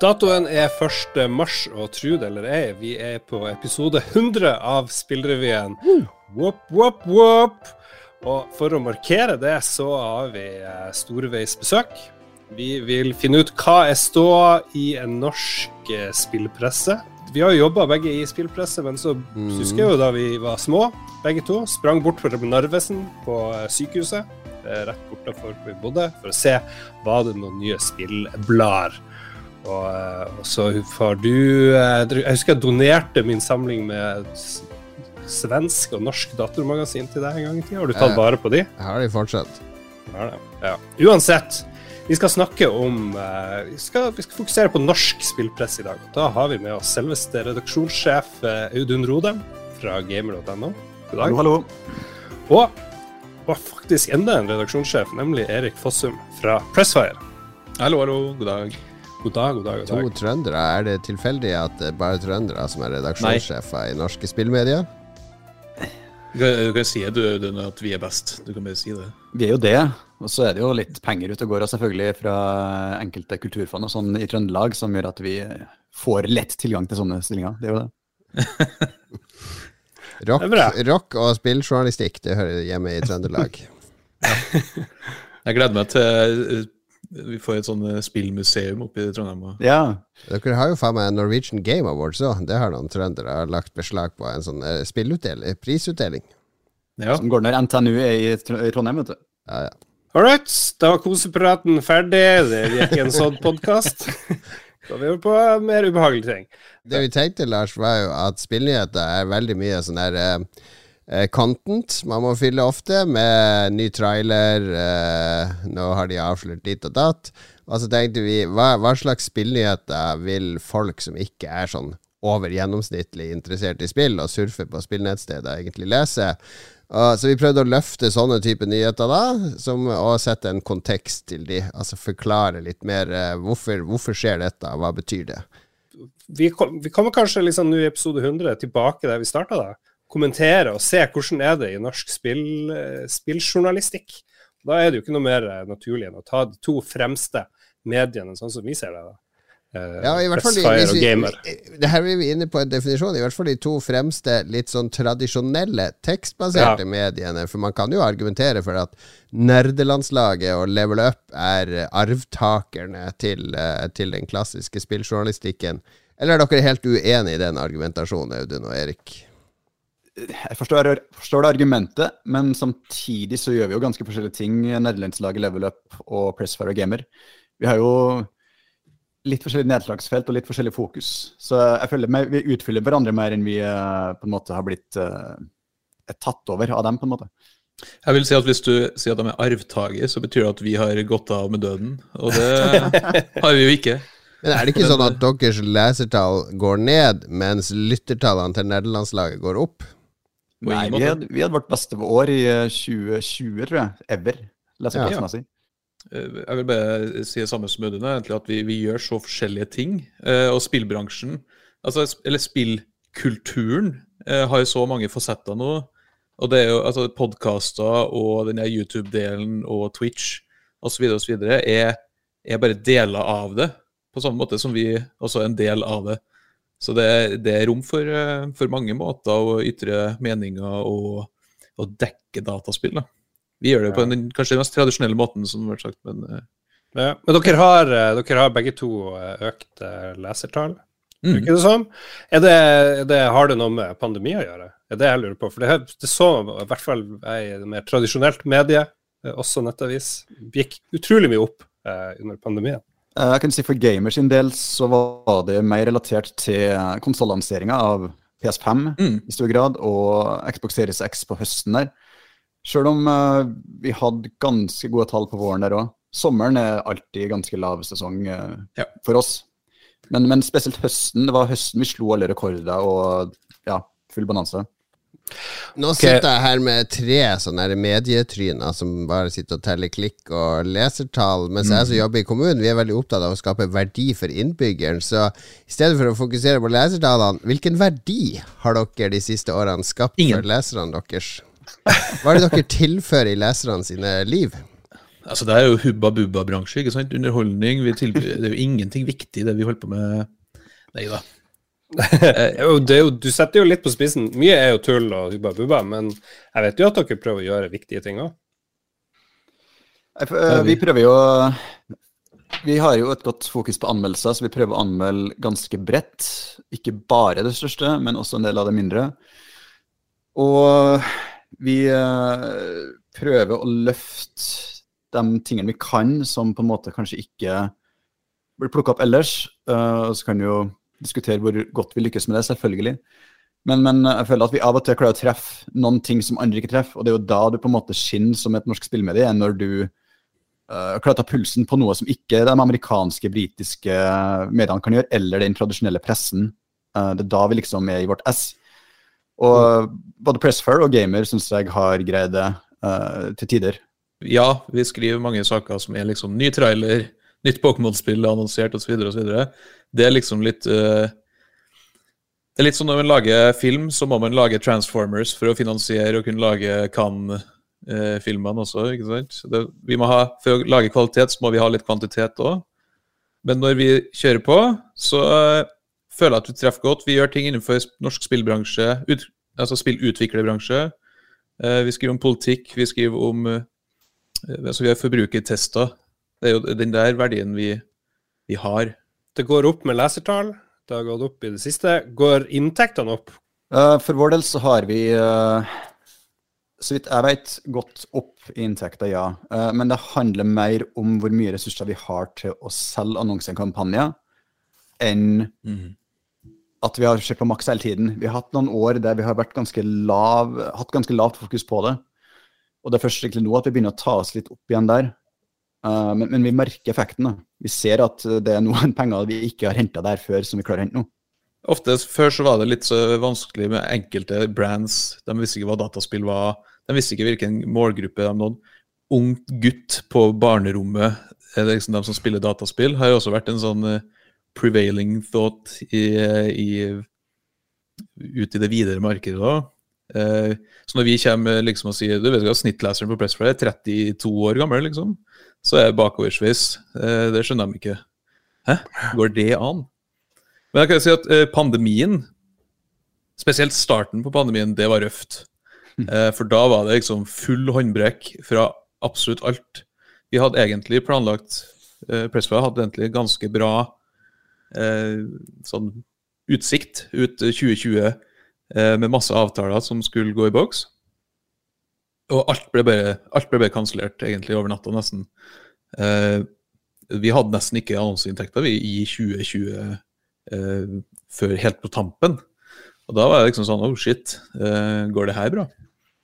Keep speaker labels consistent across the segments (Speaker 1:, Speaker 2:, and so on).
Speaker 1: Datoen er 1. mars, og tro det eller ei, vi er på episode 100 av Spillrevyen. Wop, wop, wop. Og for å markere det, så har vi storveisbesøk. Storeveis besøk. Vi vil finne ut hva er ståa i en norsk eh, spillpresse. Vi har jo jobba begge i spillpresse, men så
Speaker 2: Mm.
Speaker 1: husker jeg jo da vi var små, begge to. Sprang bort fra Narvesen på eh, sykehuset, eh, rett bortafor hvor vi bodde, for å se var det noen nye spillblader. Og, eh, og så får du eh, Jeg husker jeg donerte min samling med svensk og norsk datormagasin til deg en gang i tida. Har du tatt vare på de?
Speaker 2: Jeg har de fortsatt.
Speaker 1: Ja, det. ja. Uansett, vi skal snakke om eh, vi, skal, vi skal fokusere på norsk spillpress i dag. Da har vi med oss selveste redaksjonssjef Audun Rode fra gamer.no. God dag.
Speaker 3: Hallo, hallo.
Speaker 1: Og, og faktisk enda en redaksjonssjef, nemlig Erik Fossum fra Pressfire.
Speaker 4: Hallo, hallo. God dag.
Speaker 1: God dag, god dag. god dag.
Speaker 2: To trøndere. Er det tilfeldig at det er bare trøndere som er redaksjonssjefer i norske spillmedier?
Speaker 4: Du kan, du kan si du, du, at vi er best. Du kan bare si det.
Speaker 3: Vi er jo det. Og så er det jo litt penger ute og går, selvfølgelig fra enkelte kulturfond og sånn i Trøndelag, som gjør at vi får lett tilgang til sånne stillinger. Det er jo det.
Speaker 2: Rock,
Speaker 1: Det er
Speaker 2: rock og spilljournalistikk, det hører hjemme i Trøndelag.
Speaker 4: Jeg gleder meg til vi får et sånn eh, spillmuseum oppe i Trondheim. og-
Speaker 3: Ja.
Speaker 2: Dere har jo faen meg Norwegian Game Awards òg. Det har noen trøndere lagt beslag på. En sånn eh, spillutdeling, prisutdeling.
Speaker 4: Ja.
Speaker 3: Som går når NTNU er i i Trondheim, vet du.
Speaker 2: Ja, ja.
Speaker 1: All right, da var kosepraten ferdig. Det gikk en sånn podkast. Da er vi over på mer ubehagelige ting.
Speaker 2: Det vi tenkte, Lars, var jo at spillnyheter er veldig mye sånn der eh, eh, content man må fylle ofte, med ny trailer. Eh, nå har de avslørt ditt og datt. Og så tenkte vi, hva, hva slags spillnyheter vil folk som ikke er sånn over gjennomsnittlig interessert i spill, og surfer på spillnettsteder, egentlig lese? Og, så vi prøvde å løfte sånne type nyheter da, som, og sette en kontekst til de. Altså forklare litt mer eh, hvorfor, hvorfor skjer dette, hva betyr det?
Speaker 1: Vi, kom, vi kommer kanskje liksom nå i episode 100 tilbake der vi starta, da. Kommentere og se hvordan er det i norsk spill, eh, spilljournalistikk. Da er det jo ikke noe mer eh, naturlig enn å ta de to fremste mediene, sånn som vi ser det. da. Eh,
Speaker 2: Ja, i hvert fall vi, det Her er vi inne på en definisjon. I hvert fall de to fremste litt sånn tradisjonelle tekstbaserte
Speaker 1: Ja.
Speaker 2: mediene. For man kan jo argumentere for at nerdelandslaget og Level Up er arvtakerne til, til den klassiske spilljournalistikken. Eller er dere helt uenig i den argumentasjonen, Audun og Erik?
Speaker 3: Jeg forstår, forstår det argumentet, men samtidig så gjør vi jo ganske forskjellige ting. Nederlandslaget Level Up og Pressfire Gamer. Vi har jo litt forskjellig nedslagsfelt og litt forskjellig fokus. Så jeg føler meg, vi utfyller hverandre mer enn vi eh, på en måte har blitt uh, tatt over av dem, på en måte.
Speaker 4: Jeg vil si at Hvis du sier at de er arvtaker, så betyr det at vi har gått av med døden. Og det har vi jo ikke.
Speaker 2: Men er det ikke sånn at deres lesertall går ned, mens lyttertallene til nederlandslaget går opp?
Speaker 3: Nei, vi hadde, vi hadde vårt beste år i eh, 2020, tror jeg. Ever. Leseplassmessig.
Speaker 4: ja. Jeg vil bare si det samme som Audun, at vi, vi gjør så forskjellige ting. Eh, og spillbransjen, altså, eller spillkulturen, eh, har jo så mange fasetter nå. Og det er jo altså podkaster og denne YouTube-delen og Twitch osv. osv. Er, er bare deler av det, på samme måte som vi også er en del av det. Så det, det er rom for, eh, for mange måter å ytre meninger og, og dekke dataspill. da. Vi gjør det på den kanskje den mest tradisjonelle måten, som har vært sagt, men eh,
Speaker 1: Ja. Men dere har, eh, dere har begge to økt lesertall.
Speaker 4: mm.
Speaker 1: Virker det sånn? Er det, er det, har det noe med pandemi å gjøre? Er det jeg lurer på? For det, det så i hvert fall jeg i mer tradisjonelt medie, også nettavis, gikk utrolig mye opp eh, under pandemien.
Speaker 3: Eh, Jeg kan si For gamers sin del så var det mer relatert til konsollanseringa av PS5
Speaker 4: Mm.
Speaker 3: i stor grad, og Xbox Series X på høsten der. Sjøl om uh, vi hadde ganske gode tall på våren der òg. Sommeren er alltid ganske lav sesong uh,
Speaker 4: Ja.
Speaker 3: for oss. Men, men spesielt høsten. Det var høsten vi slo alle rekorder og ja, full bonanza.
Speaker 2: Nå sitter jeg her med tre sånne medietryner som bare sitter og teller klikk og lesertall, mens jeg som jobber i kommunen, vi er veldig opptatt av å skape verdi for innbyggeren. Så i stedet for å fokusere på lesertallene, hvilken verdi har dere de siste årene skapt
Speaker 4: Ingen.
Speaker 2: for leserne deres? Hva er det dere tilfører i leserne sine liv?
Speaker 4: Altså, det er jo hubba bubba-bransje, ikke sant? Underholdning. Vi det er jo ingenting viktig det vi holder på med. Nei da.
Speaker 1: Jo, er jo, du setter jo litt på spissen. Mye er jo tull og hubba bubba, men jeg vet jo at dere prøver å gjøre viktige ting òg.
Speaker 3: Vi prøver jo Vi har jo et godt fokus på anmeldelser, så vi prøver å anmelde ganske bredt. Ikke bare det største, men også en del av det mindre. Og vi prøver å løfte de tingene vi kan, som på en måte kanskje ikke blir plukka opp ellers. Og så kan jo diskutere hvor godt vi lykkes med det, selvfølgelig. Men, men, jeg føler at vi av og til klarer å treffe noen ting som andre ikke treffer. Og det er jo da du på en måte skinner som et norsk spillmedie, når du uh, klarer å ta pulsen på noe som ikke de amerikanske, britiske mediene kan gjøre, eller den tradisjonelle pressen. Uh, det er da vi liksom er i vårt ess. Og både Pressfair og Gamer syns jeg har greid det uh, til tider
Speaker 4: ja, vi skriver mange saker som er liksom ny trailer, nytt Pokémon-spill er annonsert osv. Det er liksom litt uh, Det er litt som når man lager film, så må man lage Transformers for å finansiere og kunne lage Cannes-filmene også. ikke sant? Det, vi må ha, For å lage kvalitet så må vi ha litt kvantitet òg. Men når vi kjører på, så uh, føler jeg at vi treffer godt. Vi gjør ting innenfor norsk spillbransje, ut, altså spillutviklerbransje. Uh, vi skriver om politikk, vi skriver om altså vi har forbrukertester. Det er jo den der verdien vi, vi har.
Speaker 1: Det går opp med lesertall. Det har gått opp i det siste. Går inntektene opp?
Speaker 3: Uh, for vår del så har vi, uh, så vidt jeg vet, gått opp i inntekter, ja. Uh, men det handler mer om hvor mye ressurser vi har til å selge annonsekampanjer, enn mm. at vi har sett på maks hele tiden. Vi har hatt noen år der vi har ganske lav, hatt ganske lavt fokus på det. Og det er først egentlig nå at vi begynner å ta oss litt opp igjen der. Uh, men, men, vi merker effekten. Da. Vi ser at det er noen penger vi ikke har henta der før, som vi klarer å hente nå.
Speaker 4: Ofte Før så var det litt så vanskelig med enkelte brands. De visste ikke hva dataspill var. De visste ikke hvilken målgruppe de nådde. Ung gutt på barnerommet, er det liksom de som spiller dataspill, har jo også vært en sånn uh, prevailing thought i, i, ut i det videre markedet. da. Eh, så når vi kommer liksom og sier du vet ikke snittleseren på Pressfly er 32 år gammel, liksom, så er jeg bakoversveis. Eh, det skjønner de ikke. Hæ? Går det an? Men jeg kan si at eh, pandemien, spesielt starten på pandemien, det var røft. For da var det liksom full håndbrekk fra absolutt alt. Vi hadde egentlig planlagt Pressfire hadde egentlig ganske bra sånn utsikt ut 2020 Eh, med masse avtaler som skulle gå i boks. Og alt ble bare, alt ble bare kansellert egentlig over natta, nesten. Eh, vi hadde nesten ikke annonseinntekter i 2020 eh, før helt på tampen. Og da var det liksom sånn Oh shit, eh, går det her bra?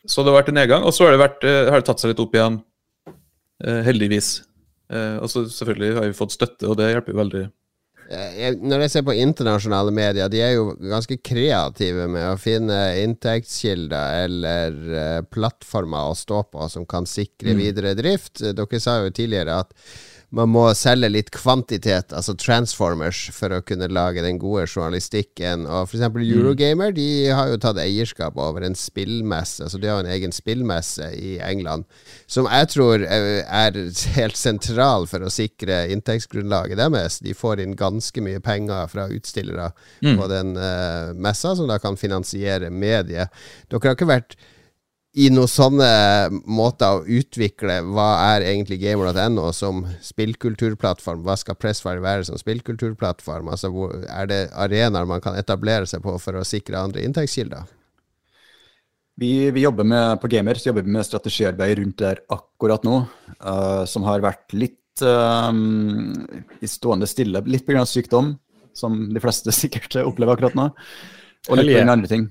Speaker 4: Så det har vært en nedgang. Og så har det, vært, eh, har det tatt seg litt opp igjen, eh, heldigvis. og så selvfølgelig har vi fått støtte, og det hjelper veldig
Speaker 2: Eh, jeg, når jeg ser på internasjonale medier, de er jo ganske kreative med å finne inntektskilder eller uh, plattformer å stå på som kan sikre mm. videre drift. Dere sa jo tidligere at man må selge litt kvantitet, altså transformers, for å kunne lage den gode journalistikken. Og eksempel mm. Eurogamer de har jo tatt eierskap over en spillmesse. Altså de har en egen spillmesse i England som jeg tror er helt sentral for å sikre inntektsgrunnlaget deres. De får inn ganske mye penger fra utstillere mm. på den uh, messa, som da kan finansiere mediet. Dere har ikke vært i noen sånne måter å utvikle hva er egentlig gamer.no som spillkulturplattform? Hva skal Pressfire være som spillkulturplattform? Altså, hvor, er det arenaer man kan etablere seg på for å sikre andre inntektskilder?
Speaker 3: Vi, vi, jobber med, På Gamer så jobber vi med strategiarbeid rundt der akkurat nå, uh, som har vært litt uh, i stående stille, litt pga. sykdom, som de fleste sikkert opplever akkurat nå, og litt pga. andre ting.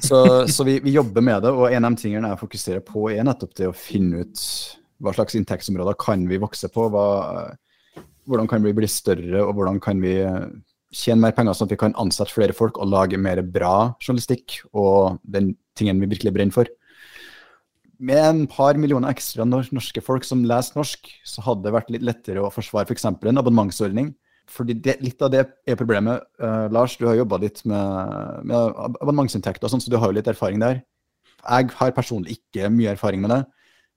Speaker 3: Så, så vi, vi, jobber med det, og en av de tingene jeg fokuserer på, er nettopp det å finne ut hva slags inntektsområder kan vi vokse på. Hva, hvordan kan vi bli større, og hvordan kan vi tjene mer penger, sånn at vi kan ansette flere folk og lage mer bra journalistikk og den tingen vi virkelig brenner for. Med en par millioner ekstra norske folk som leser norsk, så hadde det vært litt lettere å forsvare f.eks. For en abonnementsordning fordi det, Litt av det er problemet. Uh, Lars, du har jobba litt med, med abonnementsinntekter, sånn, så du har jo litt erfaring der. Jeg har personlig ikke mye erfaring med det.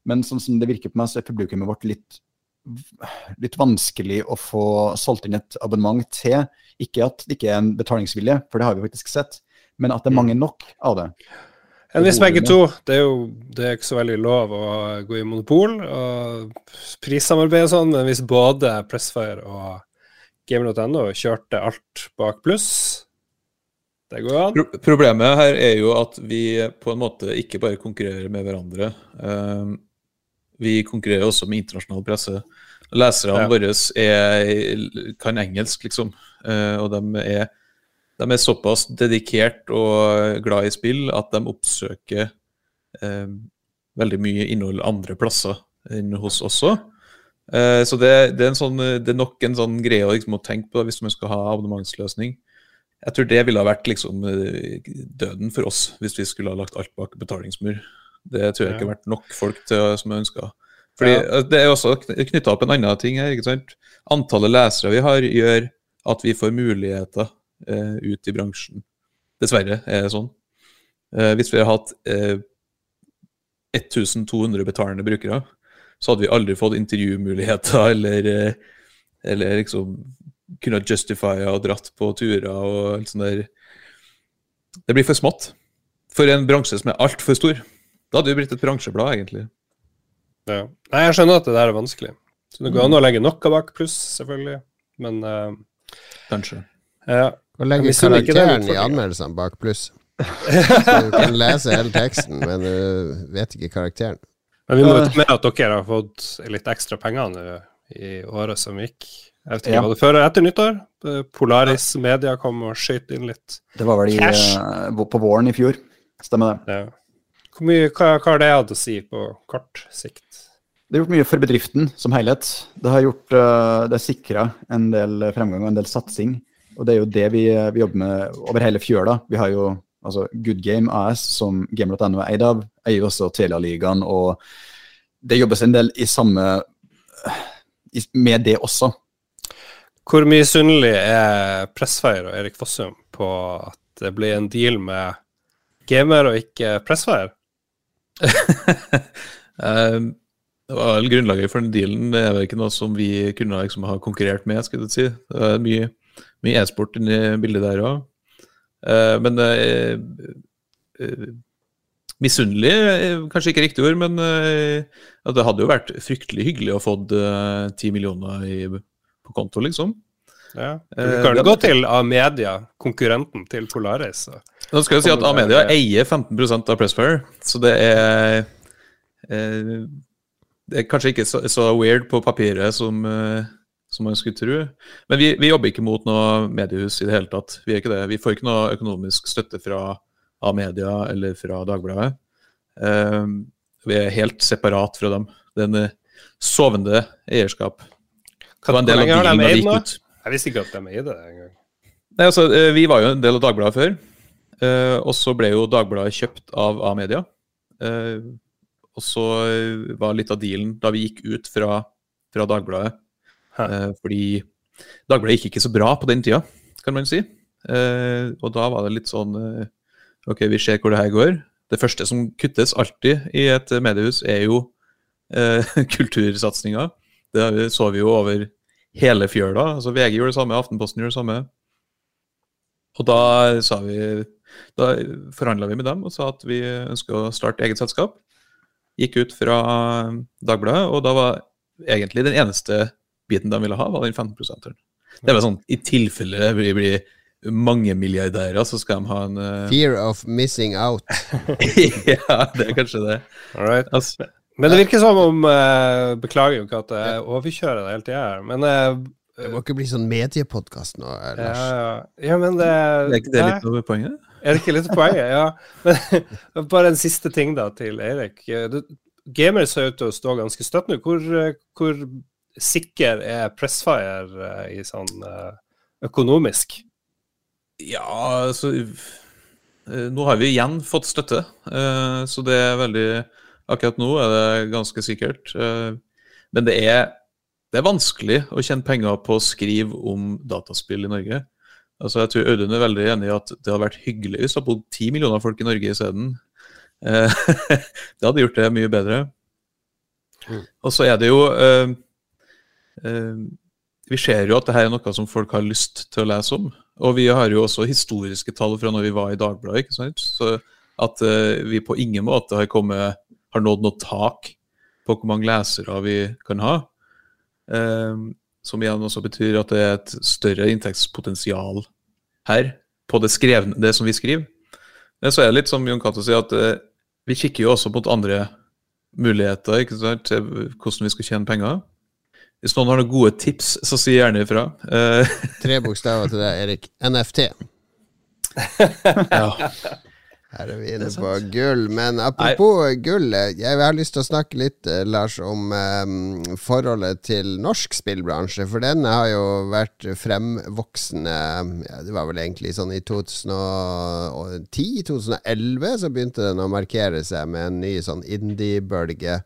Speaker 3: Men sånn som det virker på meg, så er publikummet vårt litt, litt vanskelig å få solgt inn et abonnement til. Ikke at det ikke er en betalingsvilje, for det har vi faktisk sett, men at det er mange nok av det.
Speaker 1: En hvis begge to. Det er jo det er ikke så veldig lov å gå i monopol og prissamarbeid og sånn, men hvis både Pressfire og gamer.no kjørte alt bak pluss, det går an.
Speaker 4: Pro problemet her er jo at vi på en måte ikke bare konkurrerer med hverandre. Um, vi konkurrerer også med internasjonal presse. Leserne ja. våre er, kan engelsk, liksom. Uh, og de er, de er, såpass dedikert og glad i spill at de oppsøker um, veldig mye innhold andre plasser enn hos oss også. Uh, så det, det, er sånn, det, er nok en sånn greie liksom, å tenke på hvis man skal ha abonnementsløsning. Jeg tror det ville ha vært liksom døden for oss hvis vi skulle ha lagt alt bak betalingsmur. Det tror jeg ikke har vært nok folk til som ønska. Fordi ja. Det er også knytta opp en annen ting her. ikke sant? Antallet lesere vi har, gjør at vi får muligheter eh, ut i bransjen. Dessverre er det sånn. Eh, hvis vi har hatt eh, 1200 betalende brukere, så hadde vi aldri fått intervjumuligheter eller, eh, eller liksom kunne justifya og dratt på turer og alt sånt der. Det blir for smått for en bransje som er altfor stor. Da hadde det blitt et bransjeblad, egentlig.
Speaker 1: Ja. Nei, jeg skjønner at det der er vanskelig. Så det går an å legge noe bak pluss, selvfølgelig, men uh,
Speaker 4: Kanskje.
Speaker 1: Ja.
Speaker 2: Å legge karakteren i anmeldelsene bak pluss. Så du kan lese hele teksten, men du vet ikke karakteren.
Speaker 1: Men vi må jo ta med at dere har fått litt ekstra penger nå i året som gikk. Jeg vet ikke, ja. hva det før eller etter nyttår? Polaris Media kom og skøyt inn litt
Speaker 3: Det var vel i, uh, på våren i fjor. Stemmer det. Ja.
Speaker 1: Mye, hva, hva, har det hatt å si på kort sikt?
Speaker 3: Det har gjort mye for bedriften som helhet. Det har gjort, det sikra en del fremgang og en del satsing. Og det er jo det vi, vi jobber med over hele fjøla. Vi har jo altså Good Game AS, som game.no er eid av, eier også Telia-ligaen. Og det jobbes en del i samme med det også.
Speaker 1: Hvor misunnelig er Pressfire og Erik Fossum på at det blir en deal med Gamer og ikke Pressfire?
Speaker 4: um, det var vel Grunnlaget for den dealen det er vel ikke noe som vi kunne liksom ha konkurrert med. skal jeg si. Det er mye, mye e-sport inni bildet der òg. Uh, men uh, uh, Misunnelig kanskje ikke riktig ord, men det hadde jo vært fryktelig hyggelig å få ti millioner i, på konto, liksom.
Speaker 1: Ja. Du kan jo gå til Amedia, konkurrenten til Polaris.
Speaker 4: Nå skal jeg si at Amedia eier 15% av Pressfire, så det er eh, Det er kanskje ikke så, så weird på papiret som, eh, som man skulle tro. Men vi, vi, jobber ikke mot noe mediehus i det hele tatt. Vi, vi får ikke noe økonomisk støtte fra Amedia eller fra Dagbladet. Eh, vi er helt separat fra dem. Det er en eh, sovende eierskap.
Speaker 1: Det var en del av da vi gikk ut. Jeg visste ikke at de eide det engang.
Speaker 4: Nei, altså, eh, vi var jo en del av Dagbladet før. Uh, og så ble jo Dagbladet kjøpt av A-media. Og så var litt av dealen da vi gikk ut fra, fra Dagbladet. Fordi Dagbladet gikk ikke så bra på den tida, kan man si. og da var det litt sånn OK, vi ser hvor det her går. Det første som kuttes alltid i et mediehus, er jo kultursatsinga. Det så vi jo over hele fjøla. Altså VG gjorde det samme, Aftenposten gjorde det samme. Og da sa vi Da forhandla vi med dem og sa at vi ønsker å starte eget selskap. Gikk ut fra Dagbladet, og da var egentlig den eneste biten de ville ha, var den 15 Det var sånn i tilfelle vi blir mange milliardærer, så skal de ha en uh...
Speaker 2: Fear of missing out.
Speaker 4: ja, det er kanskje det.
Speaker 1: All right. Altså, men det virker som om uh, Beklager jo ikke at jeg overkjører det hele tida her, men uh,
Speaker 2: Det må ikke bli sånn mediepodkast nå,
Speaker 1: Lars. Ja, ja, men det
Speaker 4: Er ikke det litt over poenget?
Speaker 1: Er det ikke litt poenget? Ja. Men bare en siste ting da til Eirik. Gamer ser ut til å stå ganske støtt nå. Hvor, hvor sikker er Pressfire i sånn økonomisk?
Speaker 4: Ja, altså Nå har vi igjen fått støtte, så det er veldig Akkurat nå er det ganske sikkert. Eh, men det er, det er vanskelig å tjene penger på å skrive om dataspill i Norge. Altså, jeg tror Audun er veldig enig i at det hadde vært hyggelig hvis det hadde bodd ti millioner folk i Norge isteden. Eh, det hadde gjort det mye bedre. Og så er det jo eh, eh, Vi ser jo at det her er noe som folk har lyst til å lese om. Og vi har jo også historiske tall fra når vi var i Dagbladet. ikke sant? Så at uh, vi på ingen måte har, kommet, har nådd noe tak på hvor mange lesere vi kan ha. Um, som igjen også betyr at det er et større inntektspotensial her på det, skrevne, det som vi skriver. Men så er det litt som Jon Cato sier, at uh, vi kikker jo også mot andre muligheter ikke sant, til hvordan vi skal tjene penger. Hvis noen har noen gode tips, så si gjerne ifra. Eh,
Speaker 2: Tre bokstaver til deg, Erik. NFT.
Speaker 4: ja.
Speaker 2: Her er vi inne
Speaker 4: er
Speaker 2: på gull. Men apropos gull, eh, jeg har lyst til å snakke litt, eh, Lars, om um, forholdet til norsk spillbransje. For den har jo vært fremvoksende ja, Det var vel egentlig sånn i 2010-2011 så begynte den å markere seg med en ny sånn indie-bølge.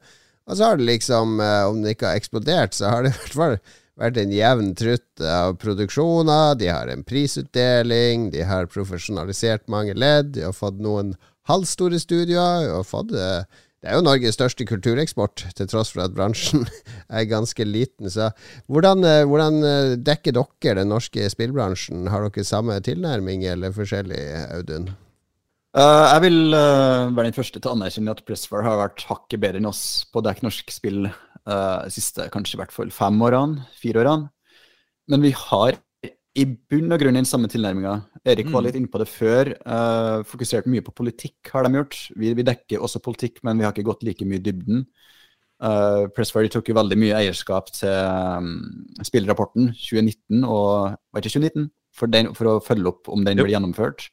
Speaker 2: Og så har det liksom, eh, om det ikke har eksplodert, så har det i hvert fall vært en jevn trutt av produksjoner. De har en prisutdeling, de har profesjonalisert mange ledd, de har fått noen halvstore studioer. Og fått, eh, det er jo Norges største kultureksport, til tross for at bransjen er ganske liten. Så hvordan, eh, hvordan dekker dere den norske spillbransjen? Har dere samme tilnærming, eller forskjellig, Audun?
Speaker 3: Eh, jeg vil uh, være den første til å anerkjenne at Pressfire har vært hakket bedre enn oss på å dekke norsk spill de siste kanskje i hvert fall fem årene, fire årene. Men vi har i bunn og grunn den samme tilnærminga. Erik var
Speaker 4: Mm.
Speaker 3: litt inne på det før. fokusert mye på politikk, har de gjort. Vi, vi dekker også politikk, men vi har ikke gått like mye i dybden. Uh, Pressfire tok jo veldig mye eierskap til um, spillrapporten 2019, og var ikke 2019? For, den, for å følge opp om den
Speaker 4: Jo.
Speaker 3: ble gjennomført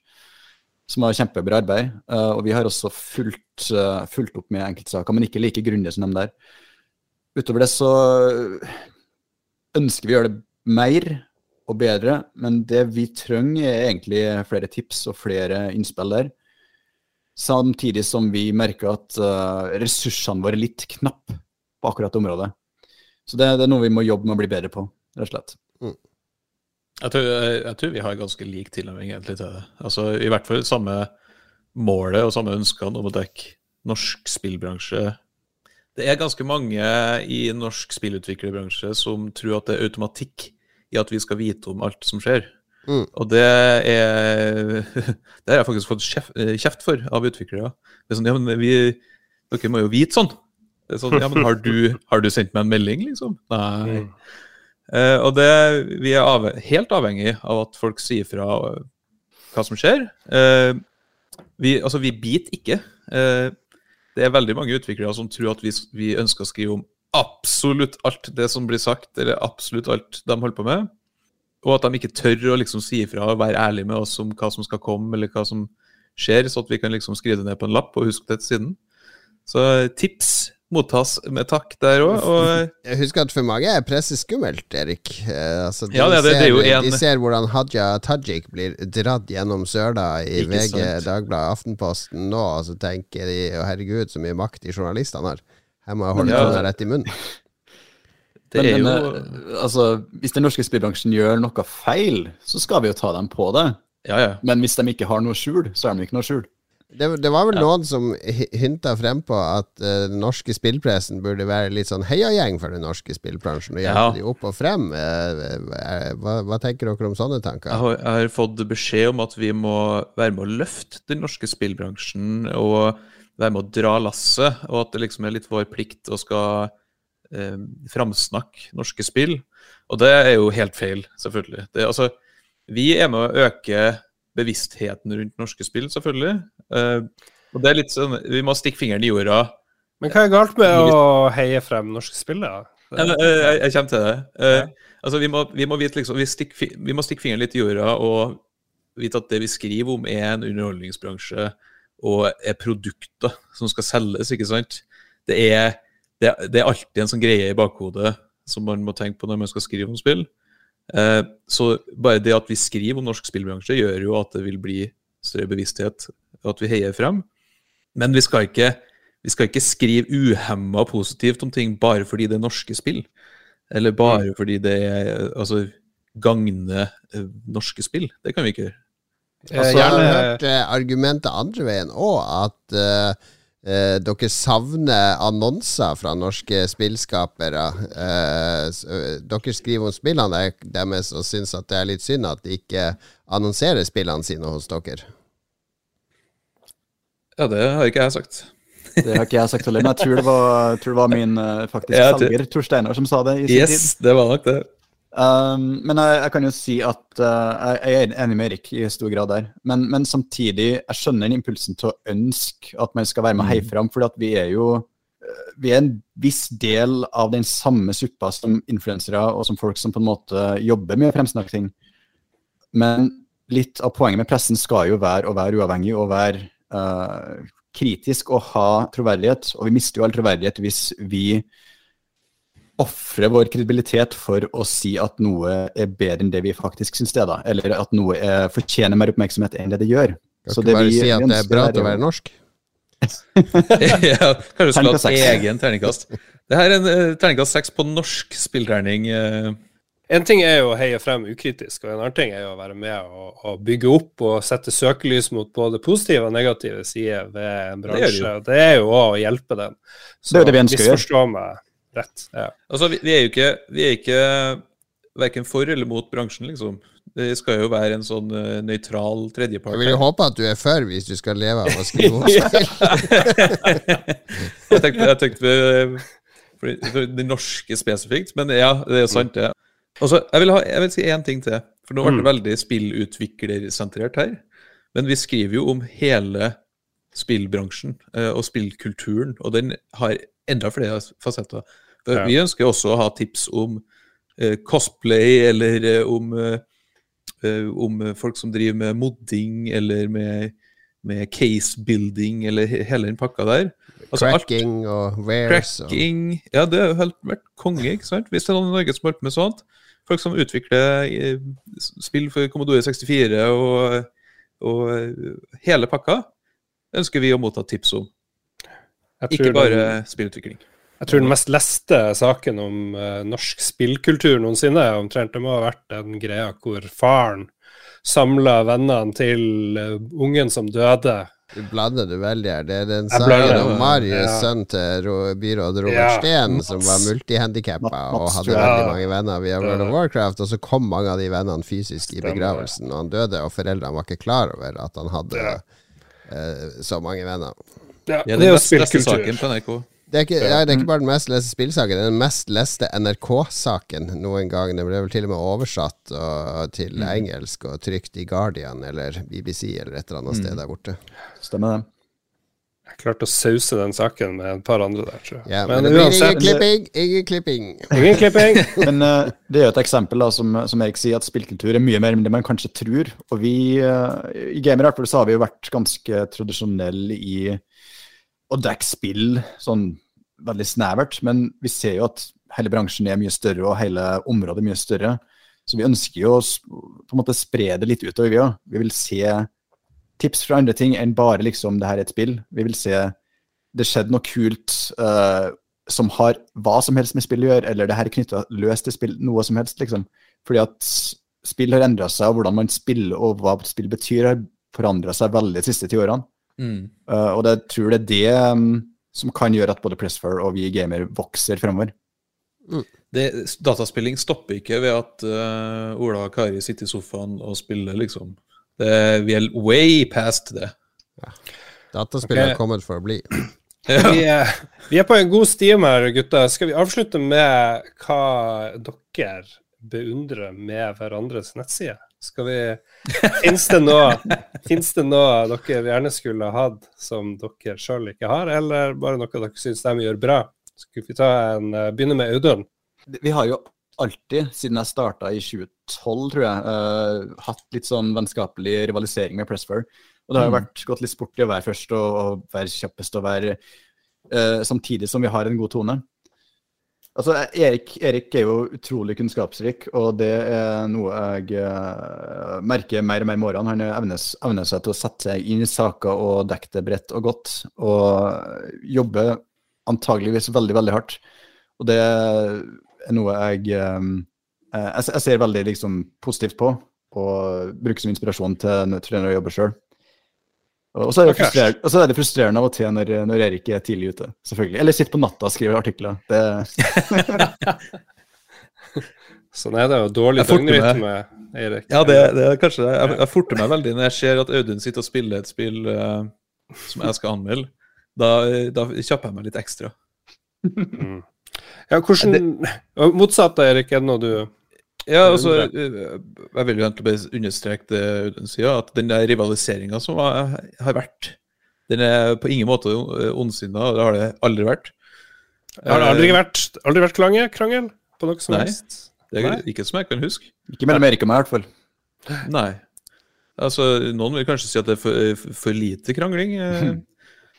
Speaker 3: som har kjempebra arbeid. Eh, og vi har også fulgt, eh, fulgt opp med enkeltsaker, men ikke like grundig som dem der. Utover det så ønsker vi å gjøre det mer og bedre, men det vi trenger er egentlig flere tips og flere innspill der. Samtidig som vi merker at eh, ressursene våre er litt knappe på akkurat det området. Så det, det er noe vi må jobbe med å bli bedre på, rett og slett.
Speaker 4: Jeg, tror, jeg, jeg tror vi har ganske lik tilnærming egentlig til det. Altså, I hvert fall samme målet og samme ønskene om å dekke norsk spillbransje. Det er ganske mange i norsk spillutviklerbransje som tror at det er automatikk i at vi skal vite om alt som skjer.
Speaker 2: Mm.
Speaker 4: Og det er Det har jeg faktisk fått kjeft, kjeft for av utviklere. Det er sånn, ja, men vi, Dere må jo vite sånn. Det er sånn, ja, men har du, har du sendt meg en melding, liksom? Nei. Eh, og det, vi er av, helt avhengig av at folk sier fra eh, hva som skjer. Eh, vi, altså, vi biter ikke. Eh, det er veldig mange utviklere som tror at vi, vi ønsker å skrive om absolutt alt det som blir sagt, eller absolutt alt de holder på med. Og at de ikke tør å liksom si ifra og være ærlige med oss om hva som skal komme, eller hva som skjer, så at vi kan liksom skrive det ned på en lapp og huske det til siden. Så eh, tips mottas med takk der òg. Og
Speaker 2: Jeg husker at for mange er presset skummelt, Erik. Eh, altså, de,
Speaker 4: Ja, det- det- det er jo
Speaker 2: ser,
Speaker 4: en-
Speaker 2: de ser hvordan Hadia Tajik blir dratt gjennom søla i
Speaker 4: Ikke
Speaker 2: VG,
Speaker 4: sant.
Speaker 2: Dagbladet, Aftenposten nå, og så tenker de å herregud, så mye makt de journalistene har. Her må jeg holde
Speaker 4: Ja.
Speaker 2: tunga rett i munnen.
Speaker 4: det er
Speaker 3: men,
Speaker 4: jo
Speaker 3: men, eh, altså, hvis den norske spillbransjen gjør noe feil, så skal vi jo ta dem på det.
Speaker 4: Ja, ja.
Speaker 3: Men hvis de ikke har noe skjul, så er de ikke noe skjul.
Speaker 2: Det, det var vel
Speaker 4: Ja.
Speaker 2: noen som hi- hinta frempå at eh, den norske spillpressen burde være litt sånn heiagjeng for den norske spillbransjen, og hjelpe
Speaker 4: Ja.
Speaker 2: de opp og frem. Eh, hva, hva tenker dere om sånne tanker?
Speaker 4: Jeg har, jeg har fått beskjed om at vi må være med å løfte den norske spillbransjen og være med å dra lasset, og at det liksom er litt vår plikt å skal eh, framsnakke norske spill. Og det er jo helt feil, selvfølgelig. Det, altså, vi er med å øke bevisstheten rundt norske spill, selvfølgelig. Eh, og det er litt sånn, Vi må stikke fingeren i jorda.
Speaker 1: Men hva er galt med å heie frem norske spill,
Speaker 4: Ja, men, eh, jeg, jeg kommer til det. Eh, altså, vi må, vi må vite liksom, vi, stikker, vi må stikke fingeren litt i jorda og vite at det vi skriver om, er en underholdningsbransje og er produkter som skal selges, ikke sant? Det er, det, det er alltid en sånn greie i bakhodet som man må tenke på når man skal skrive om spill. Eh, så bare det at vi skriver om norsk spillbransje, gjør jo at det vil bli større bevissthet, og at vi heier frem. Men vi skal ikke, vi skal ikke skrive uhemma positivt om ting bare fordi det er norske spill. Eller bare fordi det er, altså, gagner eh, norske spill. Det kan vi ikke gjøre.
Speaker 1: Eh,
Speaker 2: Altså, jeg har hørt eh, argumentet andre veien òg, at eh, eh, dere savner annonser fra norske spillskapere. Eh, eh, dere skriver om spillene deres og syns at det er litt synd at de ikke annonserer spillene sine hos dere.
Speaker 4: Ja, det har ikke jeg sagt.
Speaker 3: Det har ikke jeg sagt heller, men jeg tror det var, tror det var min eh, faktisk selger, Tor Steinar, som sa det i sin tid.
Speaker 4: Yes, det var nok det.
Speaker 3: Um, men jeg, jeg kan jo si at uh, jeg er enig med Erik i stor grad der. Men, men samtidig, jeg skjønner den impulsen til å ønske at man skal være med og heie fram, fordi vi er jo uh, vi er en viss del av den samme suppa som influensere og som folk som på en måte jobber med ting. Men litt av poenget med pressen skal jo være å være uavhengig og være uh, kritisk og ha troverdighet. Og vi mister jo all troverdighet hvis vi ofre vår kredibilitet for å si at noe er bedre enn det vi faktisk syns det er, da. Eller at noe er, fortjener mer oppmerksomhet enn det det gjør.
Speaker 2: Kan
Speaker 3: Så
Speaker 2: ikke bare
Speaker 3: vi-
Speaker 2: si at det er bra til å være norsk.
Speaker 4: ja, kanskje du skulle hatt egen terningkast. Det her er en uh, terningkast seks på norsk spillterning. Uh.
Speaker 1: En ting er jo å heie frem ukritisk, og en annen ting er jo å være med og, og bygge opp og sette søkelys mot både positive og negative sider ved en bransje. det. Det er jo òg å hjelpe den. Så
Speaker 3: Det er det vi ønsker å gjøre.
Speaker 1: Rett. Ja.
Speaker 4: Altså, vi, vi er jo ikke, vi er ikke verken for eller mot bransjen, liksom. Det skal jo være en sånn uh, nøytral tredjepart.
Speaker 2: Jeg vil jo håpe at du er for hvis du skal leve av å skrive ordspill. spill.
Speaker 4: jeg tenkte, jeg tenkte ved- for, for det norske spesifikt, men ja, det er jo sant, det. Altså, jeg, vil ha, jeg vil si én ting til, for nå ble det veldig spillutviklersentrert her. Men vi skriver jo om hele spillbransjen eh, og spillkulturen, og den har enda flere fasetter. For
Speaker 1: Ja.
Speaker 4: Vi ønsker også å ha tips om eh, cosplay, eller eh, om, eh, eh, om eh, folk som driver med modding, eller med, med case-building, eller he hele den pakka der. Altså, alt-
Speaker 2: Cracking og wares og
Speaker 4: Ja, det har jo helt vært konge, ikke sant? Hvis det er noen i Norge som holder på med sånt. Folk som utvikler eh, spill for Commodore 64 og, og eh, hele pakka, ønsker vi å motta tips om. Ikke bare spillutvikling.
Speaker 1: Jeg tror den mest leste saken om uh, norsk spillkultur noensinne er omtrent det må ha vært den greia hvor faren samla vennene til uh, ungen som døde.
Speaker 2: Du blander du veldig her. Det er den saken om. Marius,
Speaker 1: Ja.
Speaker 2: sønn til ro- byråd Robert
Speaker 1: Ja,
Speaker 2: Steen, som var multihandikappa og hadde
Speaker 3: ja.
Speaker 2: veldig mange venner via World of Warcraft, og så kom mange av de vennene fysisk i begravelsen, og han døde, og foreldrene var ikke klar over at han hadde
Speaker 1: Ja.
Speaker 2: eh, så mange venner.
Speaker 1: Ja,
Speaker 4: Det er
Speaker 1: jo spillkultur.
Speaker 2: Det er, ikke, ja, det er ikke bare den mest leste spillsaken, det er den mest leste NRK-saken noen gang. Den ble vel til og med oversatt og, til
Speaker 1: Mm.
Speaker 2: engelsk og trykt i Guardian eller BBC eller et eller annet
Speaker 1: Mm.
Speaker 2: sted der borte.
Speaker 3: Stemmer det.
Speaker 1: Jeg klarte å sause den saken med et par andre der, tror jeg.
Speaker 2: Ja, men,
Speaker 1: men
Speaker 2: det blir ingen klipping! Ingen klipping!
Speaker 1: ingen klipping.
Speaker 3: Men uh, det er jo et eksempel da, som, som Erik sier, at spillkultur er mye mer enn det man kanskje tror. Og vi uh, i Gamer i hvert fall så har vi jo vært ganske tradisjonelle i å dekke spill sånn veldig snevert. Men vi ser jo at hele bransjen er mye større, og hele området er mye større. Så vi ønsker jo å på en måte spre det litt utover, vi òg. Vi vil se tips fra andre ting enn bare liksom det her er et spill. Vi vil se det skjedde noe kult uh, som har hva som helst med spill å gjøre, eller det her er knytta løst til spill, noe som helst, liksom. Fordi at spill har endra seg, og hvordan man spiller og hva spill betyr, har forandra seg veldig de siste ti årene.
Speaker 4: Mm.
Speaker 3: Eh, og det, jeg tror det er det um, som kan gjøre at både Pressfire og vi gamer vokser fremover.
Speaker 4: Det, dataspilling stopper ikke ved at uh, Ola og Kari sitter i sofaen og spiller, liksom. Det, vi er way past det.
Speaker 2: Dataspill
Speaker 1: okay.
Speaker 2: er kommet for å bli.
Speaker 1: Vi er, vi er på en god stime her, gutta. Skal vi avslutte med hva dere beundrer med hverandres nettside? Skal vi Fins det noe Finnes det noe dere gjerne skulle hatt som dere sjøl ikke har, eller bare noe dere syns de gjør bra? Skal vi ta en eh, Begynne med Audun.
Speaker 3: Vi har jo alltid, siden jeg starta i 2012, tror jeg, uh, hatt litt sånn vennskapelig rivalisering med Pressfire. Og det har jo vært gått litt sport i å være først og, og være kjappest og være uh, Samtidig som vi har en god tone. Altså, Erik, Erik er jo utrolig kunnskapsrik, og det er noe jeg uh, merker mer og mer med årene. Han evner, seg til å sette seg inn i saker og dekke det bredt og godt, og jobber antageligvis veldig, veldig hardt. Og det er noe jeg um, jeg, jeg ser veldig liksom, positivt på, og bruker som inspirasjon til, når jeg jobber sjøl. Og så er, det
Speaker 1: Ok.
Speaker 3: frustrerende- og så er det frustrerende av og til når, når Erik er tidlig ute, selvfølgelig. Eller sitter på natta og skriver artikler. Det,
Speaker 1: Sånn er det jo. Dårlig døgnrytme, Eirik.
Speaker 4: Ja, det, det er kanskje det. Jeg, jeg forter meg veldig når jeg ser at Audun sitter og spiller et spill uh, som jeg skal anmelde. Da, da kjapper jeg meg litt ekstra.
Speaker 1: Mm. Ja, hvordan Motsatt, da, Erik, er det noe du
Speaker 4: Ja, altså, eh, Jeg vil jo egentlig bare understreke det Audun sier, at den der rivaliseringa som har, har vært, den er på ingen måte eh, ondsinna, og det har det aldri vært.
Speaker 1: Har det aldri
Speaker 4: Eh,
Speaker 1: vært, aldri vært krangel, krangel på noe som
Speaker 4: Nei.
Speaker 1: helst?
Speaker 4: Det er
Speaker 1: Nei.
Speaker 4: ikke som jeg kan huske.
Speaker 3: ikke mellom Erik og meg, i hvert fall.
Speaker 4: Nei. Altså, noen vil kanskje si at det er for, for- lite krangling.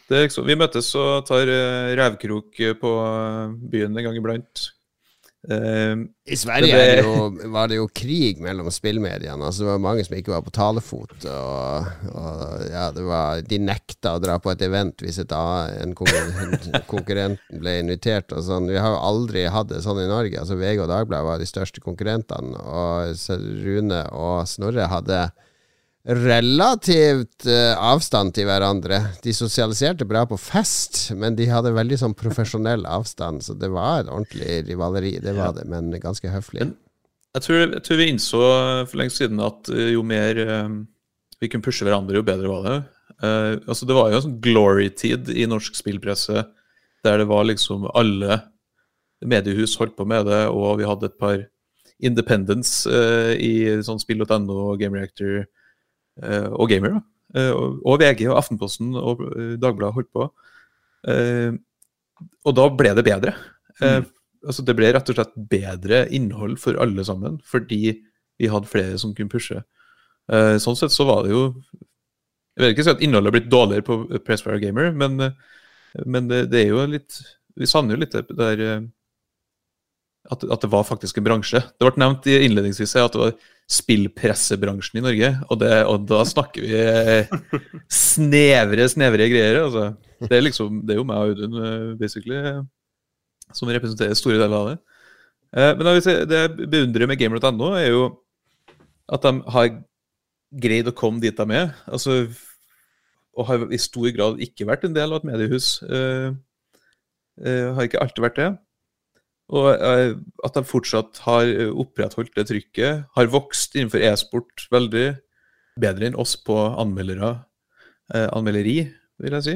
Speaker 4: Det liksom, vi møtes og tar eh, revkrok på byen en gang iblant. Eh,
Speaker 2: I Sverige
Speaker 4: Det-
Speaker 2: det jo, var det jo krig mellom spillmediene. Altså, det var mange som ikke var på talefot. Og, og ja, det var, de nekta å dra på et event hvis et, en konkurrent, ble invitert. Sånn. Vi har jo aldri hatt det sånn i Norge. Altså, VG og Dagbladet var de største konkurrentene. Og Rune og Snorre hadde relativt eh, avstand til hverandre. De sosialiserte bra på fest, men de hadde veldig sånn profesjonell avstand, så det var et ordentlig rivaleri. Det var det, men ganske høflig.
Speaker 4: Men- jeg, tror, jeg tror vi innså for lenge siden at eh, jo mer eh, vi kunne pushe hverandre, jo bedre var det. Uh, altså, det var jo en sånn glory-tid i norsk spillpresse der det var liksom alle mediehus holdt på med det, og vi hadde et par independents uh, i sånn spill.no og Game Reactor og Gamer. da. Eh, og, og VG og Aftenposten og eh, Dagbladet holdt på. Eh, og da ble det bedre. Eh, altså Det ble rett og slett bedre innhold for alle sammen, fordi vi hadde flere som kunne pushe. Eh, sånn sett så var det jo Jeg vil ikke si at innholdet har blitt dårligere på Pressfire Gamer, men, eh, men det, det er jo litt Vi savner jo litt det der eh, at, at det var faktisk en bransje. Det ble nevnt innledningsvis at det var spillpressebransjen i Norge, og, det, og da snakker vi eh, snevre, snevre greier. Altså. Det er liksom, det er jo meg og Audun, eh, basically, eh, som representerer store deler av det. Men det jeg beundrer med gamer.no, er jo at de har greid å komme dit de er. Altså, og har i stor grad ikke vært en del av et mediehus. Uh, uh, har ikke alltid vært det. Og eh, at de fortsatt har eh, opprettholdt det trykket. Har vokst innenfor e-sport veldig. Bedre enn oss på anmeldere. Eh, anmelderi, vil jeg si.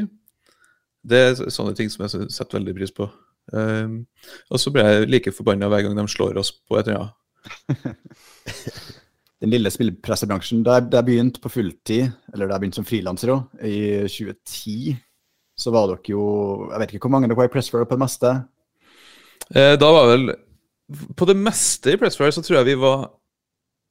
Speaker 4: Det er sånne ting som jeg setter veldig pris på. Um, og så blir jeg like forbanna hver gang de slår oss på et eller annet.
Speaker 3: Den lille spillpressebransjen. Da jeg begynte på fulltid, eller da jeg begynte som frilanser òg, i 2010, så var dere jo Jeg vet ikke hvor mange dere var i Pressfire på det meste.
Speaker 4: Eh, da var vel På det meste i Pressfire så tror jeg vi var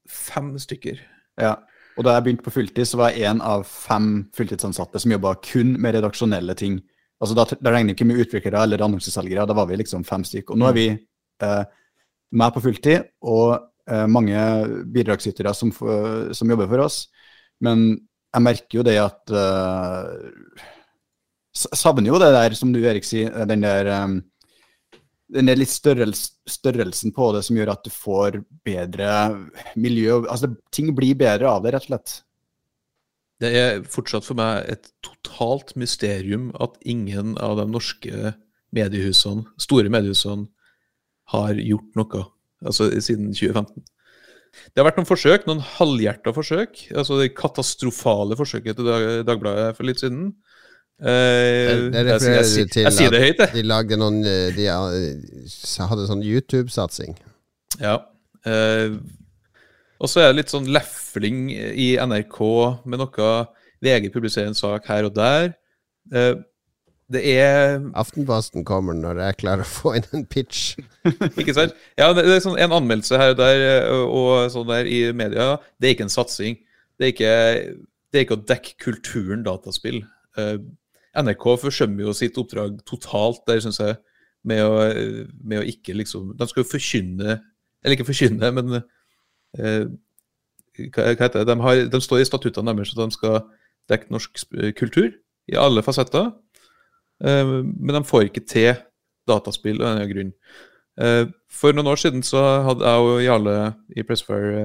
Speaker 4: fem stykker.
Speaker 3: Ja. Og da jeg begynte på fulltid, så var jeg en av fem fulltidsansatte som jobba kun med redaksjonelle ting. Altså Da, da regner vi ikke med utviklere eller annonseselgere, da var vi liksom fem stykker. Og nå er vi eh, meg på fulltid og eh, mange bidragsytere som, som jobber for oss. Men jeg merker jo det at eh, Savner jo det der, som du Erik sier, den der eh, den er litt størrelse, størrelsen på det som gjør at du får bedre miljø. Altså, ting blir bedre av det, rett og slett.
Speaker 4: Det er fortsatt for meg et totalt mysterium at ingen av de norske mediehusene, store mediehusene, har gjort noe altså siden 2015. Det har vært noen forsøk, noen halvhjerta forsøk. altså Det katastrofale forsøket til Dagbladet for litt siden. Eh,
Speaker 2: Det- det
Speaker 4: jeg, jeg,
Speaker 2: refererer til
Speaker 4: jeg sier det høyt, jeg.
Speaker 2: De lagde noen eh, De eh, hadde sånn YouTube-satsing.
Speaker 4: Ja. Eh, og så er det litt sånn lefling i NRK med noe VG publiserer en sak her og der. Eh, det er
Speaker 2: Aftenposten kommer når jeg klarer å få inn en pitch.
Speaker 4: Ikke sant? Ja, det er sånn en anmeldelse her og der og sånn der i media. Det er ikke en satsing. Det er ikke, det er ikke å dekke kulturen dataspill. Eh, NRK forsømmer jo sitt oppdrag totalt der, syns jeg, med å, med å ikke liksom De skal jo forkynne Eller ikke forkynne, men eh, hva, heter det? De, har, de står i statuttene deres at de skal dekke norsk kultur i alle fasetter. Eh, men de får ikke til dataspill av denne grunn. Eh, For noen år siden så hadde jeg og Jarle i Pressfire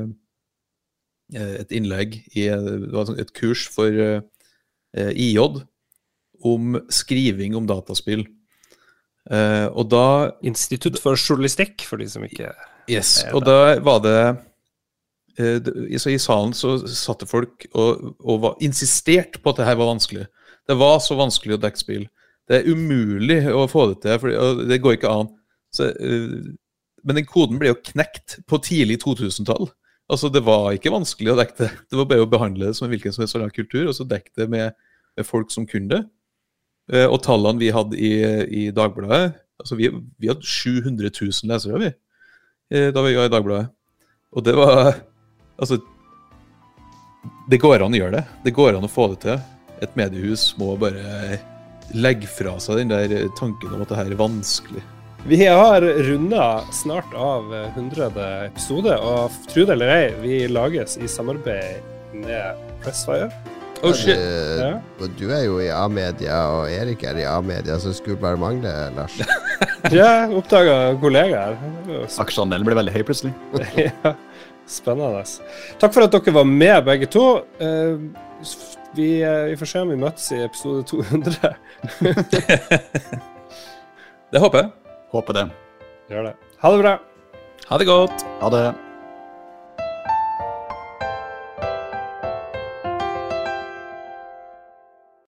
Speaker 4: eh, et innlegg i et kurs for eh, IJ om skriving om dataspill. Uh, og da
Speaker 1: Institutt for journalistikk, for de som ikke
Speaker 4: Yes, og da var det uh, I salen så satt det folk og, og var insistert på at det her var vanskelig. Det var så vanskelig å dekke spill. Det er umulig å få det til, for det går ikke an. Så, uh, men den koden ble jo knekt på tidlig 2000-tall. Altså, Det var ikke vanskelig å dekke det. Det var bare å behandle det som en hvilken som helst annen kultur, og så dekke det med, med folk som kunne det. Eh, og tallene vi hadde i, i Dagbladet altså vi, vi hadde 700 000 lesere, vi eh, da vi var i Dagbladet. Og det var Altså Det går an å gjøre det. Det går an å få det til. Et mediehus må bare legge fra seg den der tanken om at det her er vanskelig.
Speaker 1: Vi har runda snart av 100. episode, og tro det eller ei, vi lages i samarbeid med Pressfire.
Speaker 4: Oh shit!
Speaker 2: Du,
Speaker 1: Ja.
Speaker 2: og du er jo i A-media, og Erik er i A-media, så det skulle bare mangle, Lars.
Speaker 1: ja, oppdaga kollegaer.
Speaker 3: Aksjeandelen ble veldig høy plutselig.
Speaker 1: ja, spennende. Takk for at dere var med, begge to. Eh, Vi, eh, vi får se om vi møtes i episode 200.
Speaker 4: Det håper jeg.
Speaker 3: Håper det.
Speaker 1: Gjør det. Ha det bra.
Speaker 4: Ha det godt.
Speaker 3: Ha det.